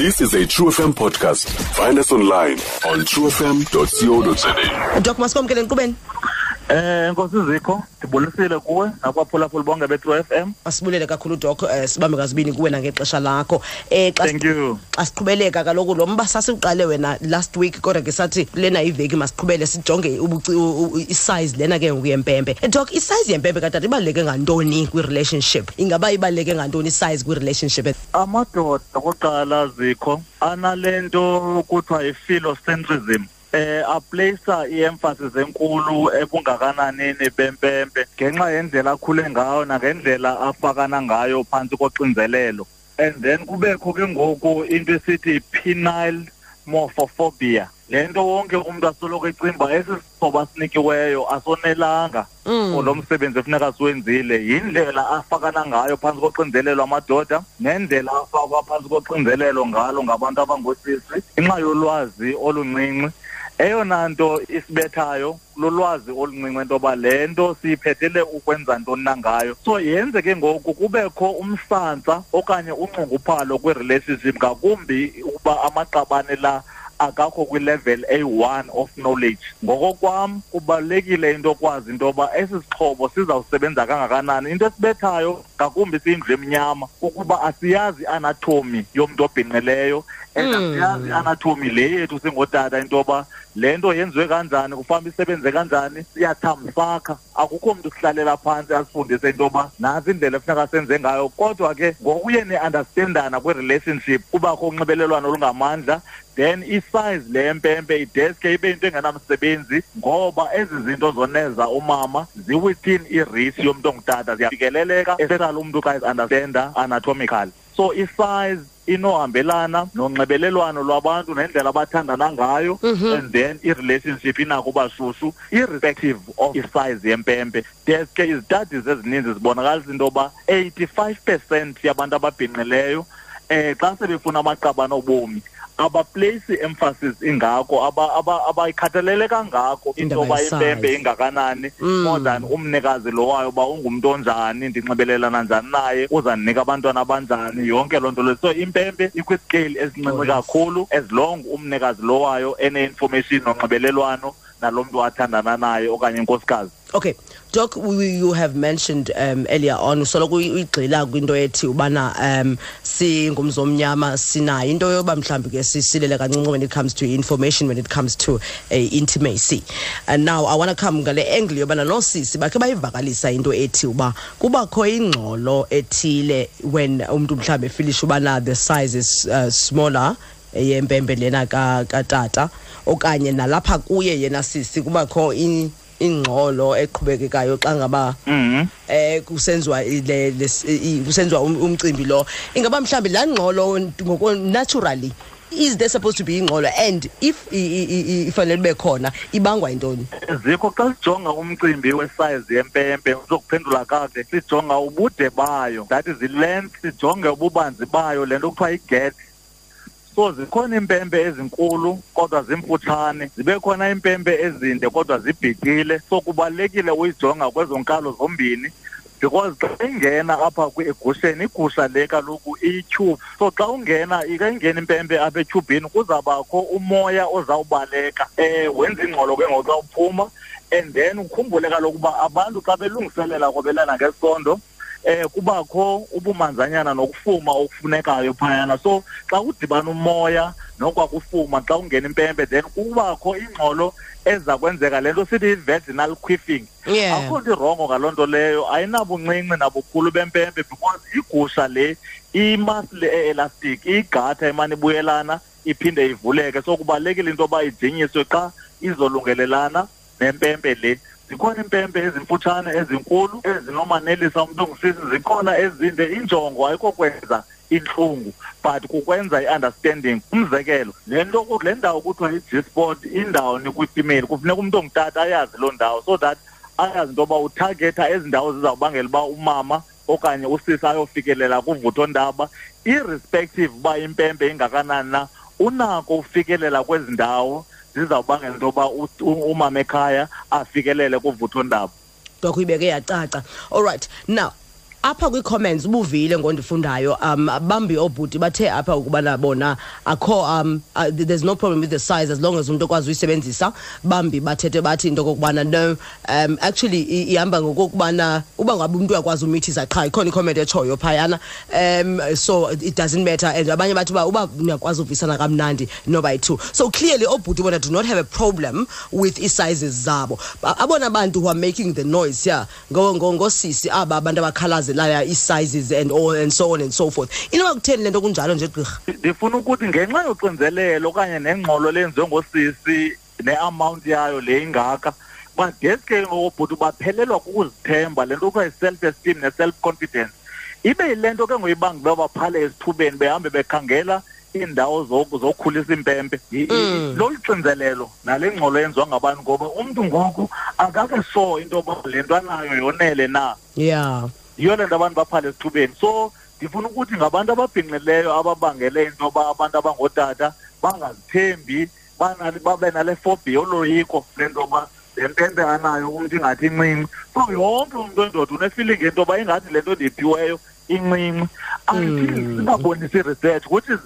This is a True FM podcast. Find us online on truefm.co.za. Doc masikomkele nkqubeni Eh Nkosi Zikho ndibulisile kuwe nakwaphulaphula bonke be-True FM. asibulele kakhulu doc eh, sibambe kazibini kuwe nangexesha lakho eh xa Thank you. xa siqhubeleka kaloku lo mba sasiwuqale wena last week kodwa ke sathi lena iveki masiqhubele sijonge ubuci- u- u- isize lena ke ngoku yempempe Eh, doc isize yempempe katata ibaluleke ngantoni kwi-relationship ingaba ibaluleke ngantoni isize kwi-relationship Amadoda kuqala Zikho analento kuthiwa yi-philocentrism. Eh aplacer iemphasis enkulu ebungakananini bempempe ngenxa yendlela akhule ngayo nangendlela afakana ngayo phantsi koxinzelelo. And then kubekho ke ngoku into esithi penile morphophobia. Le nto wonke umntu asoloko ecimba esi sixhobo asinikiweyo asonelanga Mm. lo msebenzi efuneka siwenzile. Yindlela afakana ngayo phantsi koxinzelelo amadoda nendlela afakwa phantsi koxinzelelo ngalo ngabantu abangoosisi. Ngenxa yolwazi oluncinci eyona nto isibethayo lulwazi oluncinci into yoba le nto siyiphethele ukwenza ntoni na ngayo. So yenze ke ngoku kubekho umsantsa okanye unxunguphalo kwi-relationship ngakumbi ukuba amaqabane la akakho kwilevel eyi-one of knowledge. Ngokokwam kubalulekile into okwazi into yoba esi sixhobo sizawusebenza kangakanani. Into esibethayo ngakumbi siyindlu emnyama ukuba asiyazi anatomy yomntu obhinqileyo and Mm. asiyazi anatomy le yethu singootata into yoba le nto yenziwe kanjani? Kufanele isebenze kanjani? Siyathamsakha akukho mntu sihlalela phantsi asifundise into yoba nantsi indlela efuneka senze ngayo. Kodwa ke ngokuye ne-understandana kwi-relationship kubakho unxibelelwano olungamandla then isize le mpempe ideske ibe into engenamsebenzi ngoba ezi zinto zoneza umama ziwithin i-race yomntu ongutata. Ziyafikeleleka especially umntu xa is-understanda anatomically so isize inohambelana nonxibelelwano lwabantu nendlela abathandana ngayo and then i-relationship inako uba shushu irrespective of isize yempempe. Deske izitudies ezininzi zibonakalisa into yoba 85 percent yabantu ababhinqileyo eh xa sebefuna amaqabane obomi abaplace emphasis ingako aba- aba- abayikhathalele kangako into yoba impempe ingakanani. Mm. more than umnikazi lo wayo uba ungumntu onjani ndinxibelelana njani naye uzandinika abantwana abanjani yonke loo nto leyo. So impempe ikwisikeyili esincinci Oh, kakhulu as long umnikazi lo wayo ene-information nonxibelelwano nalo mntu athandana naye okanye inkosikazi okay doc we, you have mentioned um, earlier on usoloko uyi- uyigxila kwinto ethi ubana um singumzi omnyama sinayo. Into yoba mhlawumbi ke sisilele kancinci when it comes to information when it comes to uh, intimacy. And now i want to come ngale angle yobana noosisi bakhe bayivakalisa into ethi uba kubakho ingxolo ethile when umntu mhlawumbi efilisha ubana the size is uh, smaller yempempe lena ka- katata okanye nalapha kuye yena sisi kubakho in- ingxolo eqhubekekayo xa ngaba mm eh kusenziwa ile les- i- kusenziwa um- umcimbi lo. Ingaba mhlambi laa ngxolo ngoko naturally is there supposed to be ingxolo? And if i- i- i- i- ifanele ube khona ibangwa yintoni? Zikho xa sijonga umcimbi wesize yempempe uzokuphendula kakuhle sijonga ubude bayo. That is i-length sijonge ububanzi bayo le nto kuthiwa iget so zikhona iimpempe ezinkulu kodwa zimfutshane. Zibe khona iimpempe ezinde kodwa zibhitile so kubalulekile uyijonga kwezo nkalo zombini. Because xa ingena apha kwi-egusheni igusha le kaloku iyityhubhu so xa ungena ika ingena impempe apha etyhubhini kuzawubakho umoya ozawubaleka. Um wenza ingxolo ke ngoku xa uphuma and then ukhumbule kaloku uba abantu xa belungiselela kwabelana ngesondo eh kubakho ubumanzanyana nokufuma okufunekayo phayana. So xa udibana umoya nokwakufuma xa ungena impempe then kubakho ingxolo eza kwenzeka. Le nto sithi i-vaginal quiffing Yeah. akho nto irongo ngaloo nto leyo. Ayinabuncinci nabukhulu bempempe because igusha le imasile e-elastic iyigatha imane ibuyelana iphinde ivuleke. So kubalulekile into yoba ijinyiswe xa izolungelelana. Nempempe le zikhona impempe ezimfutshane ezinkulu ezinomanelisa umntu ongusisi zikhona ezinde. Injongo ayikho kwenza intlungu but kukwenza i-understanding. Umzekelo le nto le ndawo kuthiwa i-g sport indawo nikwifemeli kufuneka umntu ongutata ayazi loo ndawo. So that ayazi into yoba uthagetha ezi ndawo zizawubangela uba umama okanye usisi ayofikelela kuvuthondaba irrespective uba impempe ingakanani na unako ufikelela kwezi ndawo zizawubangela into yoba u- u- umama ekhaya afikelele kuvuthondaba. Doc uyibeke yacaca. All right now apha kwi-comments ubuvile ngondifundayo um bambi obhuti bathe apha ukubana bona akho um uh, there's no problem with the size as long as umuntu okwazi uyisebenzisa. Bambi bathethe bathi into okokubana no um actually i- ihamba ngokokubana uba ngabe umuntu uyakwazi umithisa qha ikhona icomment etshoyo phayana. Um so it doesn't matter and abanye bathi uba uba uyakwazi uvisana kamnandi no by two. So clearly obhuti bona do not have a problem with ii-sizes zabo. Ba- abona bantu who are making the noise yeah. Ngo- ngo- ngosisi aba abantu abakhalazelayo ii-sizes and all and so on and so forth. Inoba kutheni le nto kunjalo nje gqirha? Ndifuna ukuthi ngenxa yoxinzelelo okanye nengxolo lenziwe ngosisi ne-amount yayo le ingaka badeske ngokobhuti baphelelwa kukuzithemba le nto kuthiwa yi-self esteem ne-self confidence ibe yile nto ke ngoyibanga uba baphale esithubeni behambe bekhangela iindawo zo- zokhulisa impempe. I- i- lolu xinzelelo nale ngxolo yenziwa ngabantu ngoba umntu ngoku akake so into yoba le nto anayo yonele na. Yeah. Yiyo le nto abantu baphale esithubeni so ndifuna ukuthi ngabantu ababhinqileyo ababangele into yoba abantu abangootata bangazithembi babe nale fobia yoloyiko le nto yoba le mpempe anayo umntu ingathi incinci. So yonke umntu wendoda unefeeling yento yoba ingathi le nto ndiyiphiweyo incinci. Until singabonisi i-research which is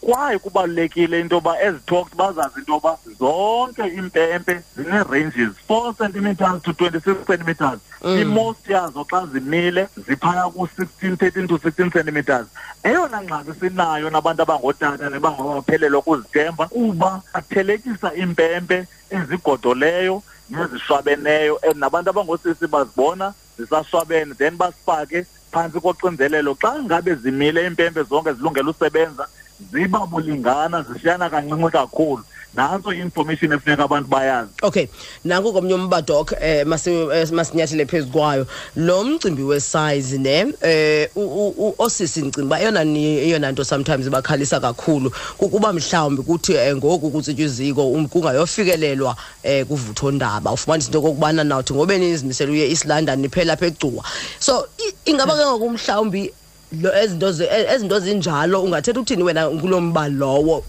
kwaye kubalulekile into yoba ezi talks bazazi into yoba zonke iimpempe zine-ranges four centimeters to twenty-six centimeters. I-most yazo xa zimile ziphaya ku-sixteen thirteen to sixteen centimeters. Eyona ngxaki sinayo nabantu abangootata nebangabaphelelwa kuzithemba kuba bathelekisa iimpempe ezigodoleyo nezishwabeneyo and nabantu abangoosisi bazibona zisashwabene then basifake phantsi koxinzelelo. Xa ngabe zimile iimpempe zonke zilungele usebenza ziba bulingana zishiyana kancinci kakhulu. Nantso i-information efuneka abantu bayazi. Okay nanku komnye umba doc eh masi- eh, masinyathele phezu kwayo. Lo mcimbi wesize ne eh u- u- u- osisi ndicinga uba eyona ni- eyona nto sometimes bakhalisa kakhulu. Kukuba mhlawumbi kuthi eh, ngoku kutsitywa iziko um, kungayofikelelwa eh kuvuthondaba. Ufumanisa into okokubana nawuthi ngobe nizimisele uye east london niphela apha egcuwa so i- ingaba ke ngoku mhlawumbi lo ezinto zi- e- ezinto zinjalo ungathetha ukuthini wena kulo mba lowo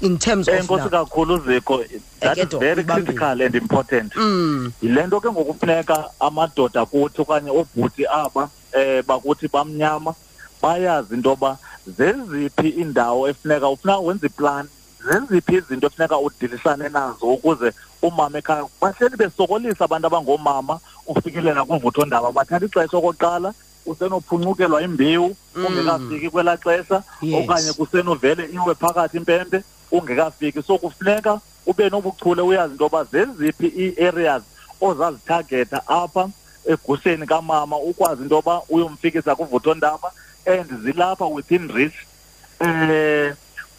in terms of enkosi kakhulu ziko that is very critical and important. Mm. yile nto ke ngokufuneka amadoda kuthi okanye obhuti aba eh bakuthi bamnyama bayazi into yoba zeziphi iindawo efuneka ufuneka wenze iplan zeziphi izinto efuneka udilisane nazo ukuze umama ekhaya bahleli besokolisa abantu abangoomama ufikelela kuvuthondaba bathatha ixesha okokuqala usenophuncukelwa imbewu ungekafiki kwelaa xesha okanye kusenovele iwe phakathi impempe ungekafiki so kufuneka ube nobuchule uyazi into yoba zeziphi ii-areas ozazithagetha apha egusheni kamama ukwazi into yoba uyomfikisa kuvuthondaba and zilapha within reach eh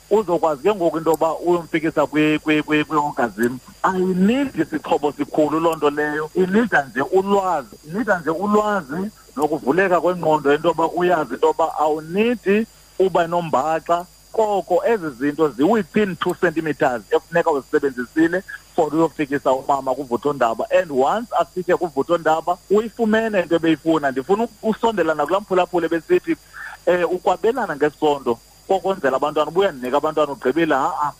uzokwazi ke ngoku into yoba uyomfikisa kwi- kwi- kwi- kwi-orgasm ayinidi sixhobo sikhulu loo nto leyo. Inida nje ulwazi inida nje ulwazi nokuvuleka kwengqondo into yoba uyazi into yoba awunidi uba nombaxa koko ezi zinto zi-within two centimeters efuneka uzisebenzisile for uyofikisa umama kuvuthondaba. And once afike kuvuthondaba uyifumene into ebeyifuna. Ndifuna usondela nakulaa mphulaphula besithi um ukwabelana ngesondo. Kokwenzela abantwana ubuya ndinika abantwana ugqibile ha-a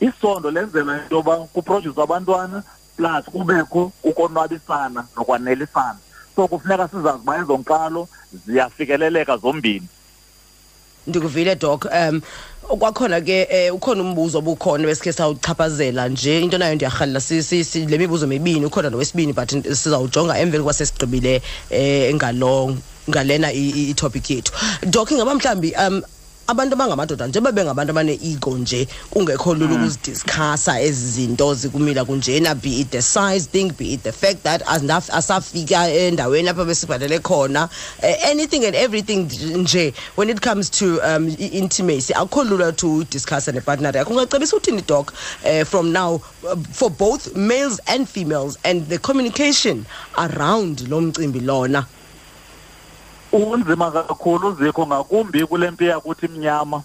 isondo lenzelwa into yoba kuprodyuswa abantwana plus kubekho ukonwabisana nokwanelisana. So kufuneka sizazi uba ezo nkalo ziyafikeleleka zombini. Ndikuvile doc. Um kwakhona ke eh, ukhona umbuzo obukhona besikhe sawuchaphazela nje. Into nayo ndiyarhalela si, si, si, le mibuzo mibini ukhona nowesibini but sizawujonga emveni kuba sesigqibile eh, ngalo ngalena i- i- itopic yethu. Doc ingaba mhlawumbi um abantu abangamadoda njengoba bengabantu abane-ego nje kungekho lula ukuzidiskhasa ezi zinto zikumila kunjena be it the size thing be it the fact that asafika endaweni apha besibhalele khona uh, anything and everything nje. When it comes to um, i-intimacy akukho lula to discussa nepartner. Yakho ungacebisa uthini doc? Uh, from now uh, for both males and females and the communication around lo mcimbi lona unzima kakhulu zikho ngakumbi kule mpi yakuthi mnyama.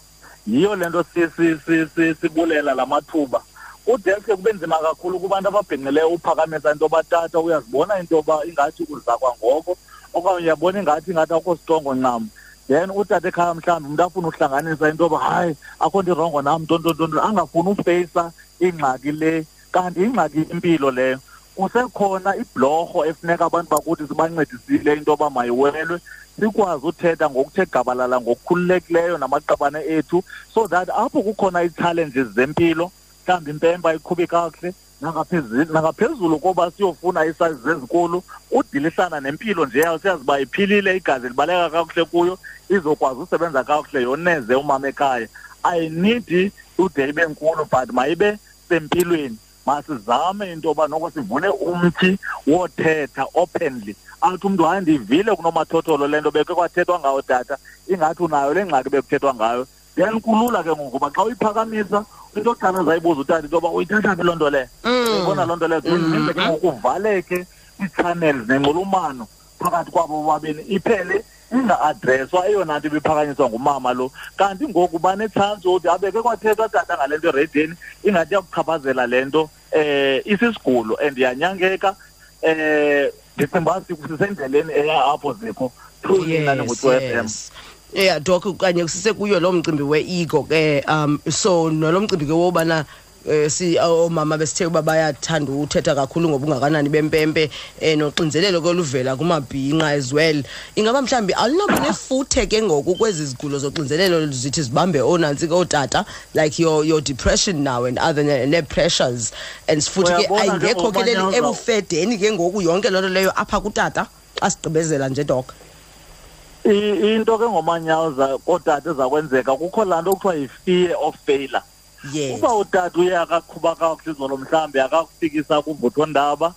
Yiyo le nto si- si- si- si- sibulela la mathuba. Kudeske kube nzima kakhulu kubantu ababhinqileyo uphakamisa into yoba tata uyazibona into yoba ingathi uza kwangoko okanye uyabona ingathi ingathi akho stongo ncam. Then utata ekhaya mhlawumbi umntu afuna uhlanganisa into yoba hayi akho nto irongo nam ntontontonto angafuni ufeyisa ingxaki le kanti ingxaki impilo leyo. Kusekhona ibhlorho efuneka abantu bakuthi sibancedisile into yoba mayiwelwe sikwazi uthetha ngokuthe gabalala ngokukhululekileyo namaqabane ethu so that apho kukhona ii-challenges zempilo mhlawumbi impempa iqhubi kakuhle nangaphezulu koba siyofuna isazi zezinkulu udilisana nempilo nje yayo siyazi uba iphilile igazi libaleka kakuhle kuyo izokwazi usebenza kakuhle yoneze umama ekhaya. Ayinidi ude ibe nkulu but mayibe sempilweni masizame into yoba noko sivule umthi wothetha openly. Athi umntu hayi ndivile kunomathotholo le nto bekhe kwathethwa ngayo tata ingathi unayo le ngxaki bekuthethwa ngayo. Then kulula ke ngoku uba xa uyiphakamisa into yokuqala ezayibuza utata into yoba uyithatha phi loo nto leyo uyibona loo nto leyo kundenze ke ngoku uvaleke ii-channels nenxulumano phakathi kwabo bobabini iphele inga-adreswa eyona nto ibiphakanyiswa ngumama lo. Kanti ngoku banetshansi ukuthi abeke kwathethwa tata ngale nto eredeni ingathi yakuchaphazela le nto. Um isisigulo and yanyangeka. Um ndicinga uba sisendleleni eya apho zikho through inani ngo-two f m yeah dok kanye sisekuyo lo mcimbi we-ego ke um so nalo mcimbi ke wobana eh si omama besithe uba bayathanda uthetha kakhulu ngobungakanani bempempe eh noxinzelelo koluvela kumabhinqa as well. Ingaba mhlambi alinoba nefuthe ke ngoku kwezi zigulo zoxinzelelo zithi zibambe onantsi ke otata like your your depression now and other ne pressures. And futhi ke Uyabona ke ayingekho ke leli ngoku, ebufedeni ke ngoku yonke loo nto leyo apha kutata xa sigqibezela nje dok. I- into ke ngomanyawuza kotata ezakwenzeka kukho laa nto kuthiwa yi-fear of failure. yes uba utata uye akaqhuba kakuhle izolo mhlawumbi akakufikisa kuvuthondaba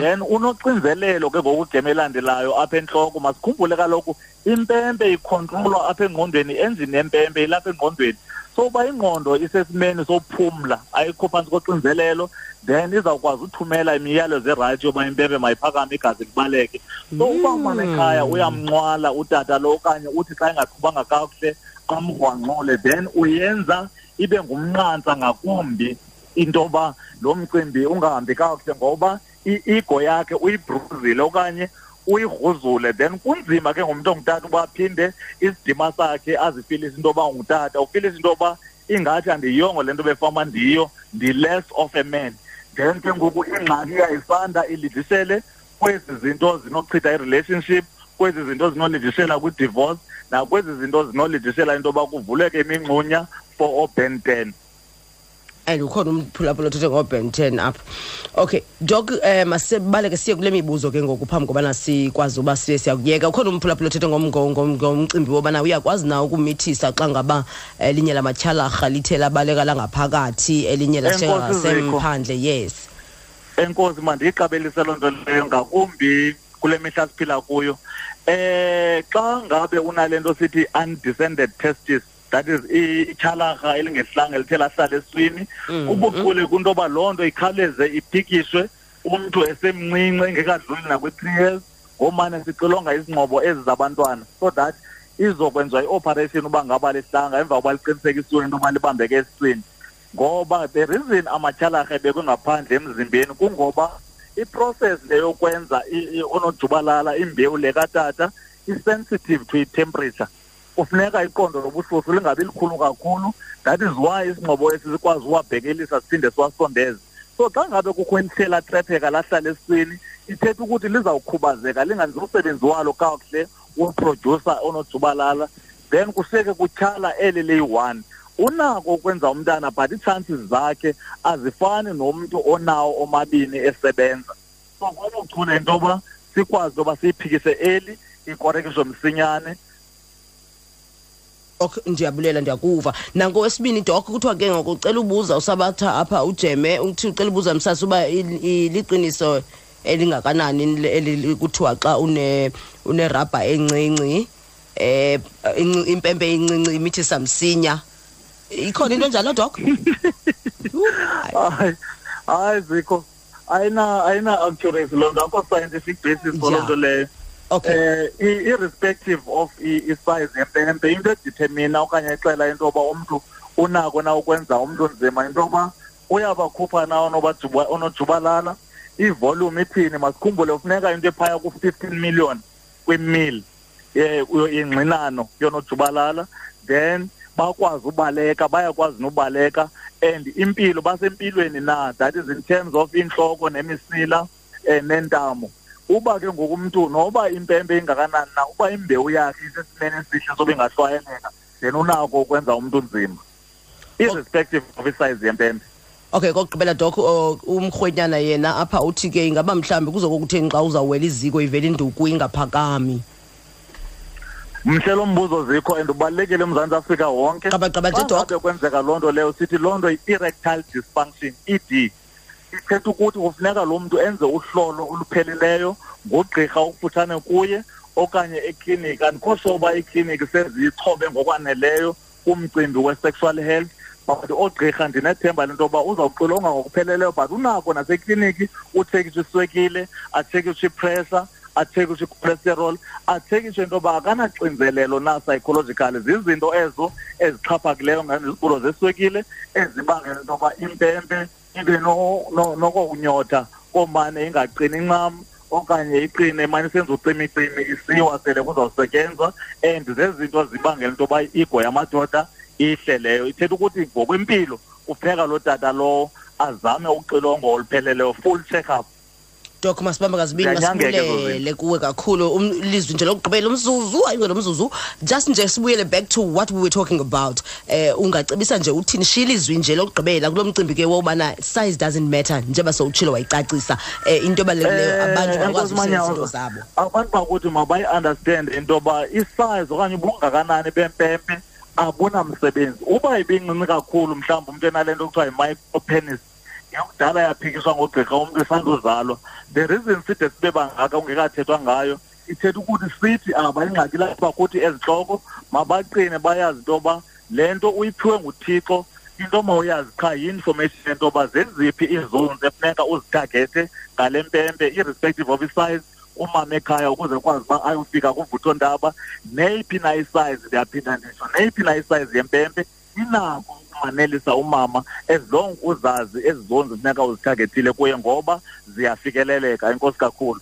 then unoxinzelelo ke ngoku igema elandelayo apha entloko masikhumbule kaloku impempe ikhontrolwa apha engqondweni enjini yempempe ilapha engqondweni. So uba ingqondo isesimeni sophumla ayikho phantsi koxinzelelo then izawukwazi uthumela imiyalezo erayithi yoba impempe mayiphakame igazi libaleke. So uba umama ekhaya uyamnqwala utata lo okanye uthi xa engaqhubanga kakuhle amgrwangxule then uyenza ibe ngumnqantsa ngakumbi into yoba lo mcimbi ungahambi kakuhle ngoba i-ego yakhe uyibruzile okanye uyigruzule then kunzima ke ngumntu ongutata uba aphinde isidima sakhe azifilise into yoba ungutata ufilise into yoba ingathi andiyongo le nto befama ndiyo ndi-less of a man. Then ke ngoku ingxaki iyayisanda ilidisele kwezi zinto zinochitha i-relationship kwezi zinto zinolidisela kwi-divorce nakwezi zinto zinolidisela into yoba kuvuleke imingxunya for oben ten. And ukhona umphulaphula othethe ngoben ten apha. Okay dok um masibaleke siye kule mibuzo ke ngoku phambi kobana sikwazi uba siye siyakuyeka. Ukhona umphulaphula othethe ngom- ngom- ngom- ngomcimbi wobana uyakwazi na ukumithisa xa ngaba elinye lamatyhalarha lithe labaleka langaphakathi elinye lasemphandle yes. Enkosi mandiyiqabelise loo nto leyo ngakumbi kule mihla siphila kuyo eh xa ngabe unale nto sithi undescended testis that is ichalaga ityhalarha elingehlanga elithe lahlala eswini ubuchule kuntoba yoba loo nto ikhawuleze iphikishwe umntu esemncinci engekadluli nakwi-three years ngomane sixilonga izingqobo ezi zabantwana. So that izokwenziwa i-operation uba ngaba lihlanga emva koba liqinisekisiwe into yoba libambeke esiswini. Ngoba the reason amatyhalarha ebekwe ngaphandle emzimbeni kungoba iprocess leyokwenza onojubalala imbewu le katata i-sensitive to i-temperature. Kufuneka iqondo lobushushu lingabi likhulu kakhulu. That is why isingxobo esi sikwazi uwabhekelisa siphinde siwasondeze. So xa ngabe kukho elihleli trepheka lahlala esiswini ithetha ukuthi lizawukhubazeka lingenzi umsebenzi walo kakuhle woprodyusa onojubalala. Then kushiyeke kutyhala eli liyi-one unako ukwenza umntana but ii-chances zakhe azifani nomntu onawo omabini esebenza. So kwanochule into yoba sikwazi into yoba siyiphikise eli ikorekisho msinyane ok ndiyabulela ndiyakuva. Nangowesibini dok kuthiwa ke ngoku ucela ubuza usabatha apha ujeme uthi ucela ubuza msasi uba liqiniso elingakanani eli kuthiwa xa une unerabha encinci inci- impempe incinci imithisa msinya ikhona into enjalo dok hayi zikho. Ayina ayina accuracy loo nto akho scientific basis for loo Ja. nto leyo. Okay. Eh irrespective of i- isize yempempe into editemina okanye ixela into yoba umntu unako na ukwenza umntu nzima into yoba uyabakhupha na onobajuba- onojubalala. Ivolume ithini? Masikhumbule kufuneka into ephaya ku-fifteen million kwimil yengxinano yonojubalala. Then bakwazi ubaleka bayakwazi nobaleka and impilo basempilweni na? That is in terms of inhloko nemisila um nentamo. Uba ke ngokumntu noba impempe ingakanani na uba imbewu yakhe isesimeni esihle sobe ingahlwayeleka then unako ukwenza umntu nzima. Irrespective of isize yempempe. Okay kokugqibela dok umrhwenyana yena apha uthi ke ingaba mhlawumbi kuzokokutheni xa uzawuwela iziko ivele induku ingaphakami mhle lo mbuzo zikho and ubalulekile emzantsi afrika wonke. Qabaqaba nje, Doc. Xa ngabe kwenzeka loo nto leyo sithi loo nto yi-erectile dysfunction ed ithetha ukuthi kufuneka lo mntu enze uhlolo olupheleleyo ngugqirha okufutshane kuye okanye ekliniki andikho soba iikliniki seziyixhobe ngokwaneleyo kumcimbi we-sexual health but oogqirha ndinethemba lento yoba uzawuxilonga ngokupheleleyo but unako nasekliniki utshekishe iswekile atshekishe ipressure atshekishe icholesterol atshekishe into yoba akanaxinzelelo na psychological zizinto ezo ezixhaphakileyo ngezigulo zeswekile ezibangela into yoba impempe ibe no- no- nokokunyotha komane ingaqini ncam okanye iqine imane isenza ucimicimi isiwa sele kuzawusetyenzwa and zezinto zibangela into yoba igo yamadoda ihle leyo. Ithetha ukuthi ngokwempilo kufuneka loo tata lowo azame uxilongo olupheleleyo full check up dok masibambe kazibini Ziyanyangeka ezo masibulele kuwe kakhulu Um- ilizwi nje lokugqibela umzuzu ayiwe lo mzuzu just nje sibuyele back to what we were talking about. Eh ungacebisa nje uthini? Shiya ilizwi nje lokugqibela kulo mcimbi ke wobana size doesn't matter njengoba sowutshilo wayicacisa. Eh into ebalulekileyo abantu bakwazi Enkosi ukusebenzisa Manyawo, izinto zabo. abantu bakuthi mabayi-understand into yoba isize okanye ubungakanani bempempe abunamsebenzi. Uba ibincinci kakhulu mhlawumbi umntu enale nto kuthiwa yi-micropenis yakudala yaphikiswa ngogqirha umntu esandozalwa the reason side sibe bangaka ungekathethwa ngayo ithetha ukuthi sithi aba ingxaki lapha kuthi ezihloko mabaqine bayazi into yoba le nto uyiphiwe nguthixo into mawuyazi qha yi-information yento yoba zeziphi izones efuneka uzithagethe ngale mpempe irrespective of isize umama ekhaya ukuze ukwazi uba ayofika kuvuthondaba neyiphi na isize ndiyaphinda nditsho neyiphi na isize yempempe inako ukumanelisa umama as long uzazi ezi zones funeka uzithagethile kuye ngoba ziyafikeleleka. Enkosi kakhulu.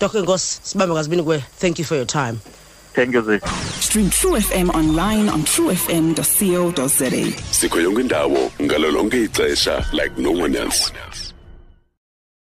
Dok enkosi sibambe kazibini kuwe. Thank you for your time. Thank you zik Stream True FM online on truefm.co.za. sikho yonke indawo ngalo lonke ixesha like no one else.